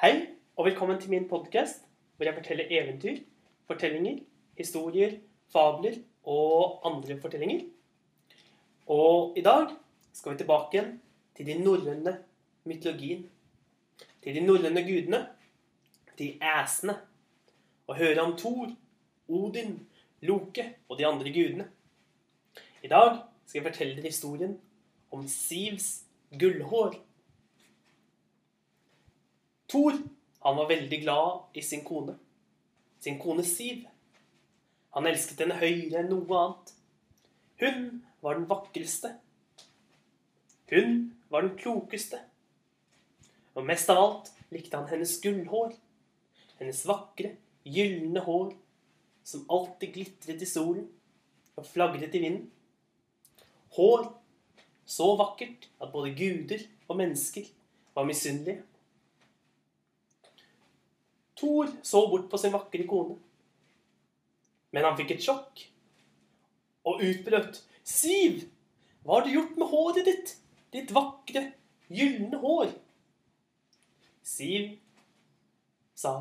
Hei, og velkommen til min podkast, hvor jeg forteller eventyr, fortellinger, historier, fabler og andre fortellinger. Og i dag skal vi tilbake igjen til de norrøne mytologien. Til de norrøne gudene, de æsene, og høre om Thor, Odin, Loke og de andre gudene. I dag skal jeg fortelle dere historien om Sivs gullhår. Thor han var veldig glad i sin kone. Sin kone Siv. Han elsket henne høyere enn noe annet. Hun var den vakreste. Hun var den klokeste. Og mest av alt likte han hennes gullhår. Hennes vakre, gylne hår som alltid glitret i solen og flagret i vinden. Hår så vakkert at både guder og mennesker var misunnelige. Thor så bort på sin vakre kone. Men han fikk et sjokk og utbrøt. Siv, hva har du gjort med håret ditt? Ditt vakre, gylne hår. Siv sa,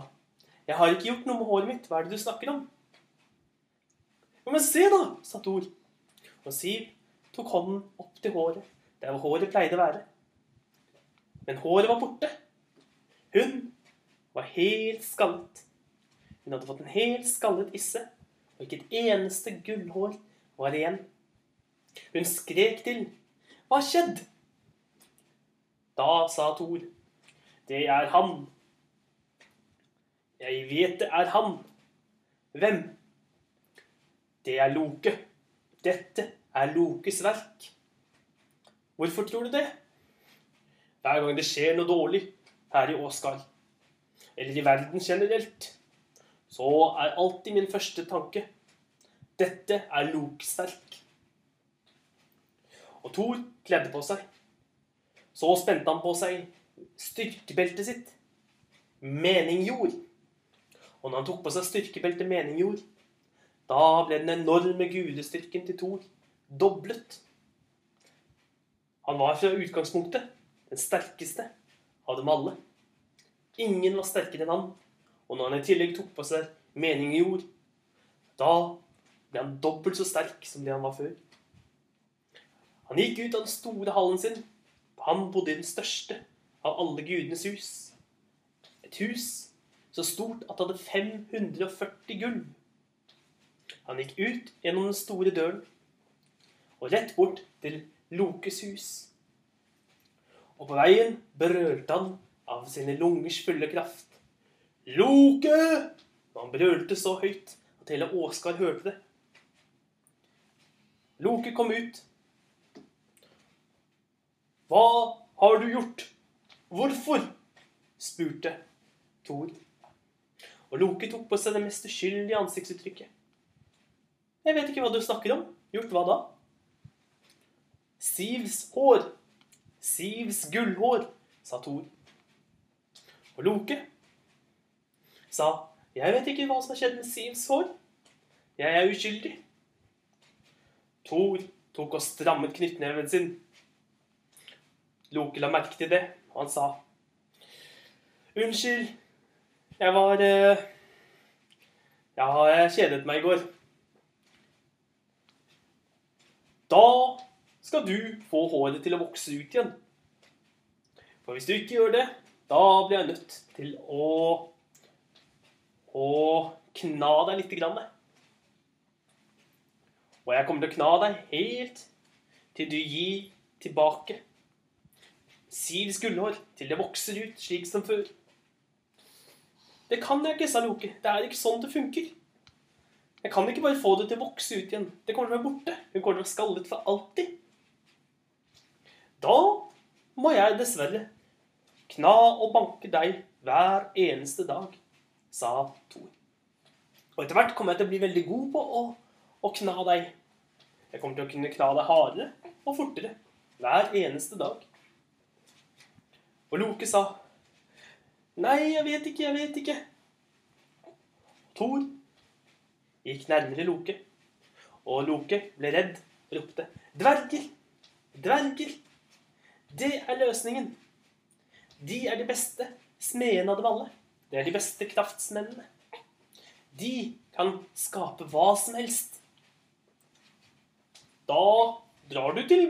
jeg har ikke gjort noe med håret mitt. Hva er det du snakker om? Men se da, sa Thor. Og Siv tok hånden opp til håret, der hvor håret pleide å være. Men håret var borte. Hun var helt skallet. Hun hadde fått en helt skallet isse, og ikke et eneste gullhår var igjen. Hun skrek til. Hva har skjedd? Da sa Thor. Det er han. Jeg vet det er han. Hvem? Det er Loke. Dette er Lokes verk. Hvorfor tror du det? Hver gang det skjer noe dårlig her i Åsgard, eller i verden generelt, så er alltid min første tanke dette er loksterk. Og Thor kledde på seg. Så spente han på seg styrkebeltet sitt. Meningjord. Og når han tok på seg styrkebeltet meningjord, da ble den enorme gudestyrken til Thor doblet. Han var fra utgangspunktet den sterkeste av dem alle. Ingen var sterkere enn han, og når han i tillegg tok på seg mening i jord, da ble han dobbelt så sterk som det han var før. Han gikk ut av den store hallen sin. Han bodde i den største av alle gudenes hus. Et hus så stort at det hadde 540 gulv. Han gikk ut gjennom den store døren og rett bort til Lokes hus. Og på veien brølte han av sine lungers fulle kraft. Loke! Og han brølte så høyt at hele Åsgard hørte det. Loke kom ut. Hva har du gjort? Hvorfor? spurte Thor. Og Loke tok på seg det mest uskyldige ansiktsuttrykket. Jeg vet ikke hva du snakker om. Gjort hva da? Sivs hår. Sivs gullhår, sa Thor. Og Loke sa, jeg vet ikke hva som har skjedd med Sivs hår. Jeg er uskyldig. Thor tok og strammet knyttneven sin. Loke la merke til det, og han sa Unnskyld, jeg var eh, Ja, jeg kjedet meg i går. Da skal du få håret til å vokse ut igjen. For hvis du ikke gjør det, da blir jeg nødt til å å kna deg lite grann. Og jeg kommer til å kna deg helt til du gir tilbake Sivs gullhår til det vokser ut slik som før. Det kan jeg ikke, sa Loke. Det er ikke sånn det funker. Jeg kan ikke bare få det til å vokse ut igjen. Det kommer til å være borte. Hun kommer til å være skallet for alltid. Da må jeg dessverre kna og banke deg hver eneste dag, sa Thor. Og etter hvert kommer jeg til å bli veldig god på å, å kna deg. Jeg kommer til å kunne kna deg hardere og fortere hver eneste dag. Og Loke sa, Nei, jeg vet ikke, jeg vet ikke. Thor gikk nærmere Loke, og Loke ble redd og ropte, Dverger! Dverger! Det er løsningen. De er de beste smedene av dem alle. Det er de beste kraftsmennene. De kan skape hva som helst. Da drar du til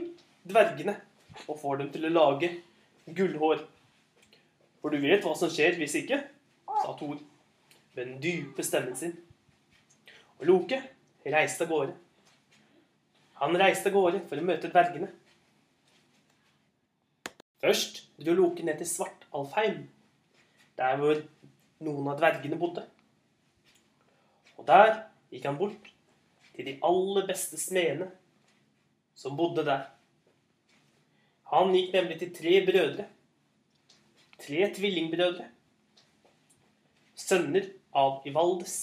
dvergene og får dem til å lage gullhår. For du vet hva som skjer hvis ikke, sa Thor med den dype stemmen sin. Og Loke reiste av gårde. Han reiste av gårde for å møte dvergene. Først dro Loke ned til Svartalfheim, der hvor noen av dvergene bodde. Og der gikk han bort til de aller beste smedene som bodde der. Han gikk nemlig til tre brødre. Tre tvillingbrødre. Sønner av Ivaldes.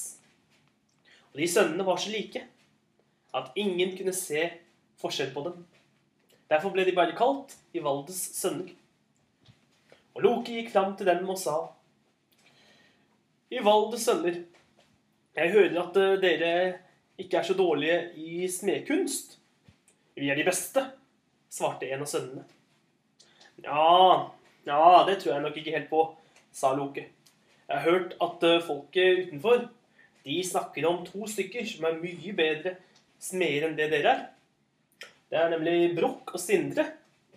Og de sønnene var så like at ingen kunne se forskjell på dem. Derfor ble de bare kalt Ivaldes sønner. Og Loke gikk fram til dem og sa Ivaldes sønner, jeg hører at eh, dere ikke er så dårlige i smedkunst. Vi er de beste, svarte en av sønnene. Ja, ja, det tror jeg nok ikke helt på, sa Loke. Jeg har hørt at eh, folket utenfor de snakker om to stykker som er mye bedre smeder enn det dere er. Det er nemlig Brokk og Sindre.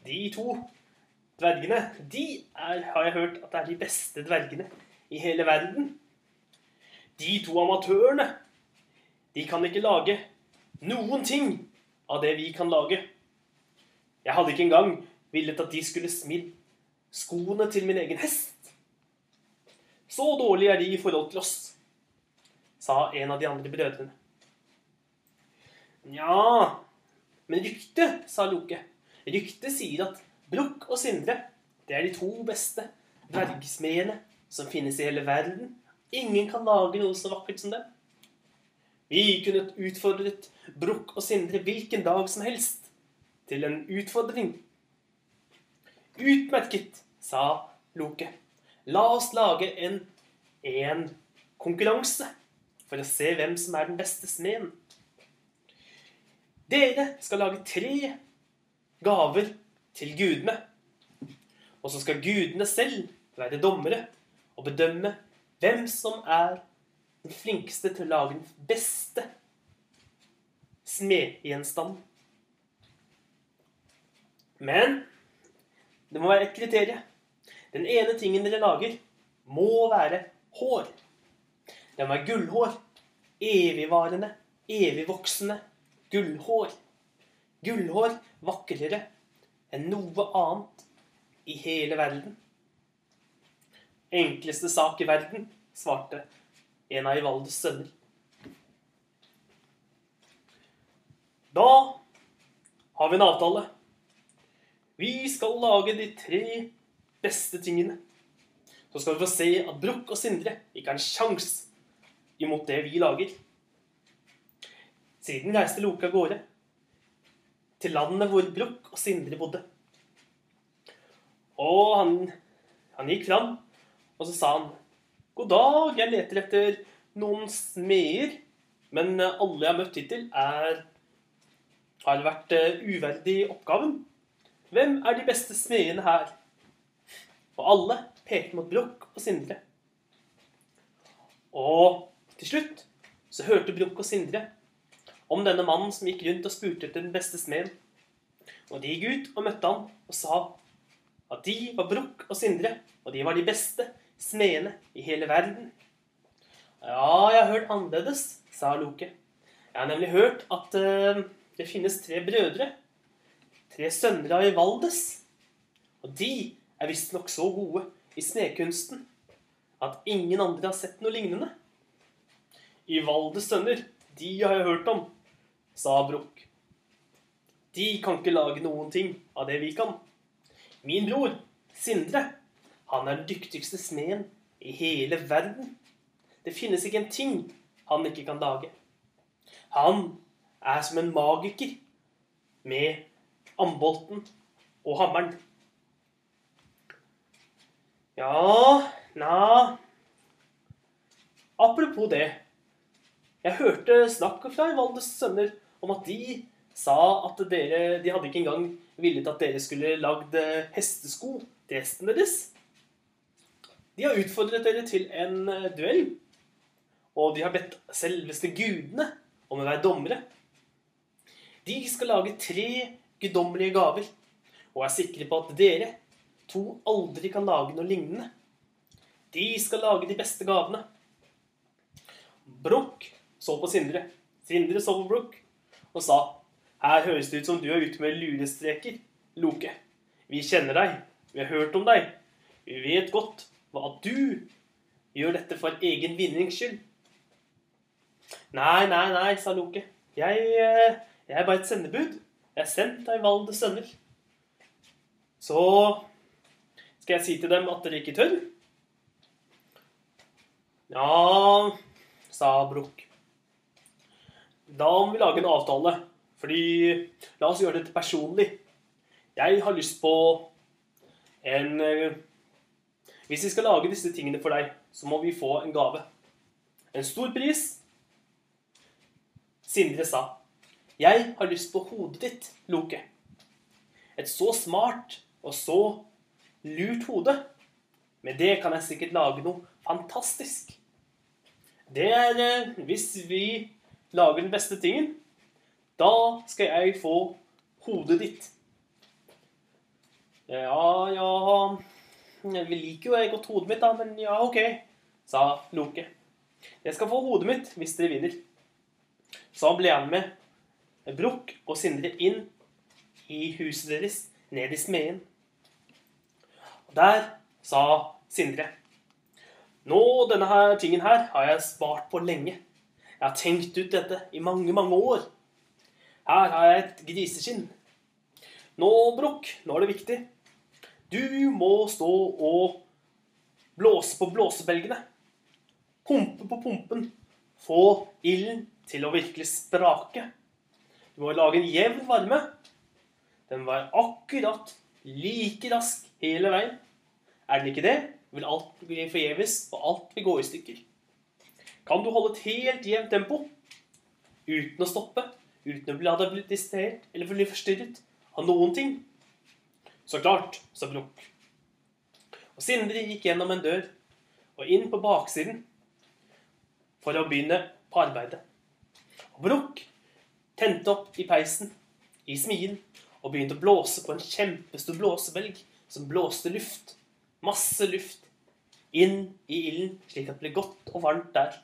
De to dvergene, de er, har jeg hørt at er de beste dvergene i hele verden. De to amatørene, de kan ikke lage noen ting av det vi kan lage. Jeg hadde ikke engang villet at de skulle smidd skoene til min egen hest. Så dårlig er de i forhold til oss, sa en av de andre brødrene. Nja, men ryktet, sa Loke. Ryktet sier at Brukk og Sindre, det er de to beste dvergsmedene som finnes i hele verden. Ingen kan lage noe så vakkert som det. Vi kunne utfordret Brukk og Sindre hvilken dag som helst til en utfordring. Utmerket, sa Loke. La oss lage en, en konkurranse for å se hvem som er den beste smeden. Dere skal lage tre gaver til gudene. Og så skal gudene selv være dommere og bedømme hvem som er den flinkeste til å lage den beste smedgjenstanden. Men det må være et kriterium. Den ene tingen dere lager, må være hår. Det må være gullhår. Evigvarende, evigvoksende gullhår. Gullhår vakrere enn noe annet i hele verden. Enkleste sak i verden, svarte en av Ivaldes sønner. Da har vi en avtale. Vi skal lage de tre beste tingene. Så skal vi få se at Brukk og Sindre ikke har en sjanse imot det vi lager. Siden reiste Loke av gårde til landet hvor Brukk og Sindre bodde. Og han, han gikk fram, og så sa han God dag, jeg leter etter noen smeder, men alle jeg har møtt hittil, er, har vært eh, uverdig oppgaven. Hvem er de beste smedene her? Og alle pekte mot Brokk og Sindre. Og til slutt så hørte Brokk og Sindre om denne mannen som gikk rundt og spurte etter den beste smeden. Og de gikk ut og møtte han og sa at de var Brukk og Sindre, og de var de beste smedene i hele verden. Ja, jeg har hørt annerledes, sa Loke. Jeg har nemlig hørt at uh, det finnes tre brødre. Tre sønner av Ivaldes. Og de er visstnok så gode i snekunsten at ingen andre har sett noe lignende. Ivaldes sønner, de har jeg hørt om, sa Brukk. De kan ikke lage noen ting av det vi kan. Min bror, Sindre, han er den dyktigste smeden i hele verden. Det finnes ikke en ting han ikke kan lage. Han er som en magiker med ambolten og hammeren. Ja, na Apropos det. Jeg hørte snakk fra Valdes sønner om at de sa at dere De hadde ikke engang villet at dere skulle lagd hestesko til hesten deres. De har utfordret dere til en eh, duell. Og de har bedt selveste gudene om å være dommere. De skal lage tre guddommelige gaver, og er sikre på at dere to aldri kan lage noe lignende. De skal lage de beste gavene. Brokk så på Sindre. Sindre så på Brokk og sa Her høres det ut som du er ute med lurestreker, Loke. Vi kjenner deg. Vi har hørt om deg. Vi vet godt hva du gjør dette for egen vinnings skyld. Nei, nei, nei, sa Loke. Jeg, eh, jeg er bare et sendebud. Jeg er sendt av Valdes sønner. Så skal jeg si til dem at dere ikke tør? Ja, sa Brokk. Da må vi lage en avtale. Fordi La oss gjøre dette personlig. Jeg har lyst på en eh, Hvis vi skal lage disse tingene for deg, så må vi få en gave. En stor pris. Sindre sa. Jeg har lyst på hodet ditt, Loke. Et så smart og så lurt hode. Med det kan jeg sikkert lage noe fantastisk. Det er eh, Hvis vi lager den beste tingen, da skal jeg få hodet ditt. Ja, ja Vi liker jo godt hodet mitt, da, men ja, ok, sa Loke. Jeg skal få hodet mitt hvis dere vinner. Så ble han med Brukk og Sindre inn i huset deres, ned i smeden. Og der sa Sindre Nå, denne her tingen her har jeg spart på lenge. Jeg har tenkt ut dette i mange, mange år. Her har jeg et griseskinn. Nå, Brokk, nå er det viktig. Du må stå og blåse på blåsebelgene. Pumpe på pumpen. Få ilden til å virkelig sprake. Du må lage en jevn varme. Den var akkurat like rask hele veien. Er den ikke det, vil alt bli forgjeves, og alt vil gå i stykker. Kan du holde et helt jevnt tempo uten å stoppe, uten å bli bli distrahert eller bli forstyrret av noen ting? Så klart, sa Brokk. Og Sindre gikk gjennom en dør og inn på baksiden for å begynne på arbeidet. Og Brokk tente opp i peisen i smien og begynte å blåse på en kjempestor blåsebelg som blåste luft, masse luft, inn i ilden, slik at det ble godt og varmt der.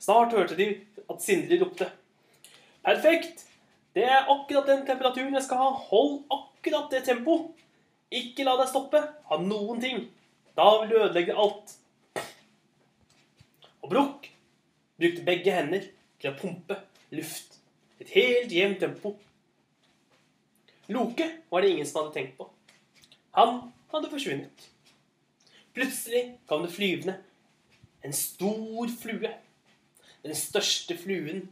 Snart hørte de at Sindre ropte. Perfekt! Det er akkurat den temperaturen jeg skal ha. Hold akkurat det tempoet. Ikke la deg stoppe av noen ting. Da vil du ødelegge alt. Og Brokk brukte begge hender til å pumpe luft. Et helt jevnt tempo. Loke var det ingen som hadde tenkt på. Han hadde forsvunnet. Plutselig kom det flyvende en stor flue. Den største fluen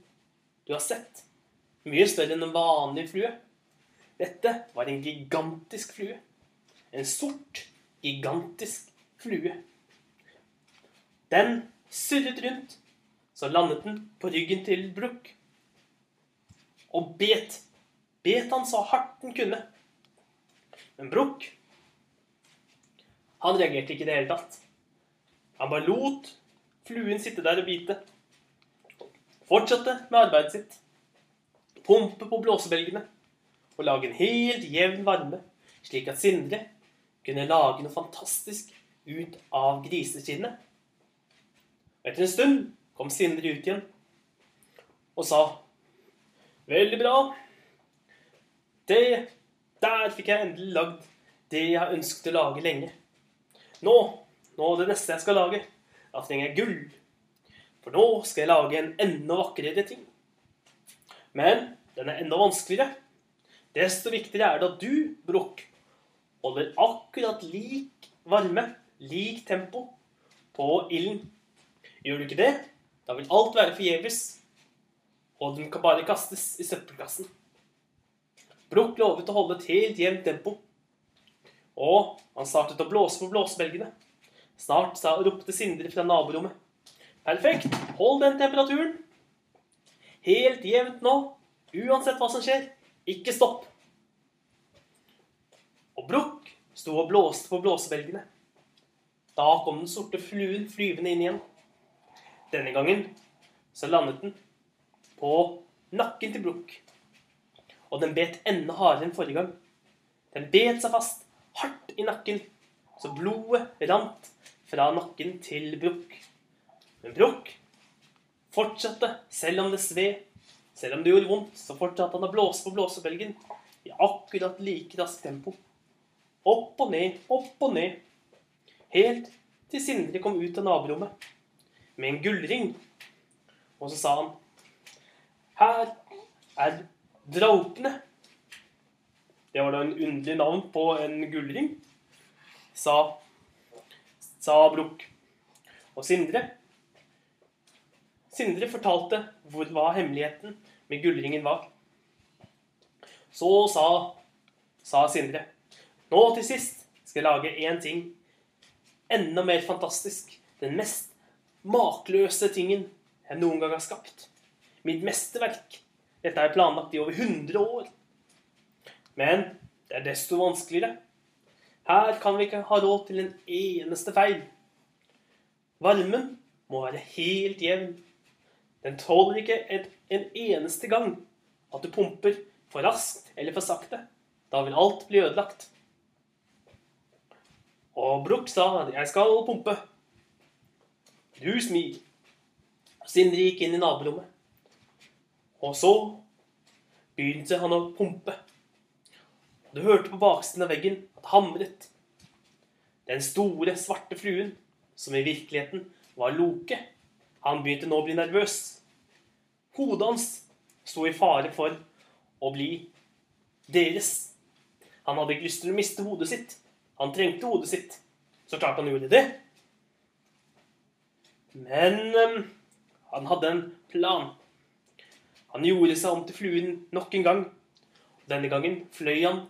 du har sett. Mye større enn en vanlig flue. Dette var en gigantisk flue. En sort, gigantisk flue. Den surret rundt, så landet den på ryggen til Brooke. Og bet. Bet han så hardt den kunne. Men Brooke Han reagerte ikke i det hele tatt. Han bare lot fluen sitte der og bite. Fortsatte med arbeidet sitt. Pumpe på blåsebelgene og lage en helt jevn varme, slik at Sindre kunne lage noe fantastisk ut av griseskinnet. Etter en stund kom Sindre ut igjen og sa Veldig bra. Det Der fikk jeg endelig lagd det jeg har ønsket å lage lenge. Nå, nå det neste jeg skal lage, da trenger jeg gull. For nå skal jeg lage en enda vakrere ting. Men den er enda vanskeligere. Desto viktigere er det at du, Brokk, holder akkurat lik varme, lik tempo, på ilden. Gjør du ikke det, da vil alt være forgjeves, og den kan bare kastes i søppelkassen. Brokk lovet å holde et helt jevnt tempo, og han startet å blåse på blåsebelgene. Snart ropte Sindre fra naborommet. Perfekt, hold den temperaturen. Helt jevnt nå, uansett hva som skjer. Ikke stopp. Og Brokk sto og blåste på blåsebelgene. Da kom den sorte fluen flyvende inn igjen. Denne gangen så landet den på nakken til Brukk. Og den bet enda hardere enn forrige gang. Den bet seg fast hardt i nakken, så blodet rant fra nakken til Brukk. Men Broch fortsatte, selv om det sved, selv om det gjorde vondt, så fortsatte han å blåse på blåsebelgen i akkurat like raskt tempo. Opp og ned, opp og ned. Helt til Sindre kom ut av naborommet med en gullring. Og så sa han Her er draupene. Det var da en underlig navn på en gullring, sa, sa Broch. Og Sindre Sindre fortalte hvor, var hemmeligheten med gullringen var. Så sa, sa Sindre Nå til sist skal jeg lage én ting enda mer fantastisk. Den mest makløse tingen jeg noen gang har skapt. Mitt mesterverk. Dette er planlagt i over 100 år. Men det er desto vanskeligere. Her kan vi ikke ha råd til en eneste feil. Varmen må være helt jevn. Den tåler ikke et, en eneste gang at du pumper for raskt eller for sakte. Da vil alt bli ødelagt. Og Brukk sa at 'jeg skal pumpe'. Du smil. Sindre gikk inn i naborommet. Og så begynte han å pumpe. Du hørte på baksiden av veggen at det hamret. Den store, svarte fruen, som i virkeligheten var Loke, han begynte nå å bli nervøs. Hodet hans sto i fare for å bli deres. Han hadde ikke lyst til å miste hodet sitt. Han trengte hodet sitt. Så klart han gjorde det. Men øhm, han hadde en plan. Han gjorde seg om til fluen nok en gang. Denne gangen fløy han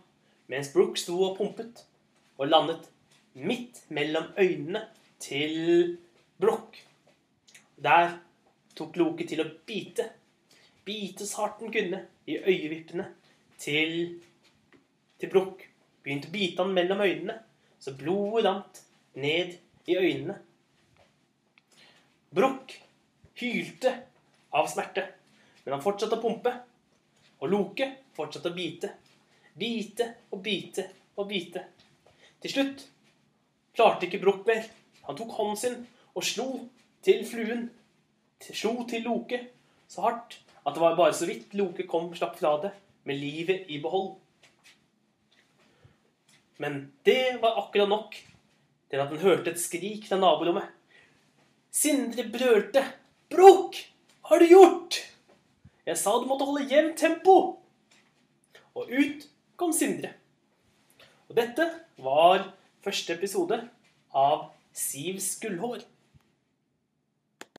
mens Brooke sto og pumpet, og landet midt mellom øynene til Broch. Der tok Loke til å bite. Bite så hardt han kunne i øyevippene til, til Brukk. Begynte å bite han mellom øynene, så blodet rant ned i øynene. Brukk hylte av smerte, men han fortsatte å pumpe. Og Loke fortsatte å bite. Bite og bite og bite. Til slutt klarte ikke Brukk mer. Han tok hånden sin og slo til fluen. Slo til Loke så hardt at det var bare så vidt Loke kom slapp fra det med livet i behold. Men det var akkurat nok til at han hørte et skrik fra naborommet. Sindre brølte. hva har du gjort?' 'Jeg sa du måtte holde jevnt tempo.' Og ut kom Sindre. Og dette var første episode av Sivs gullhår.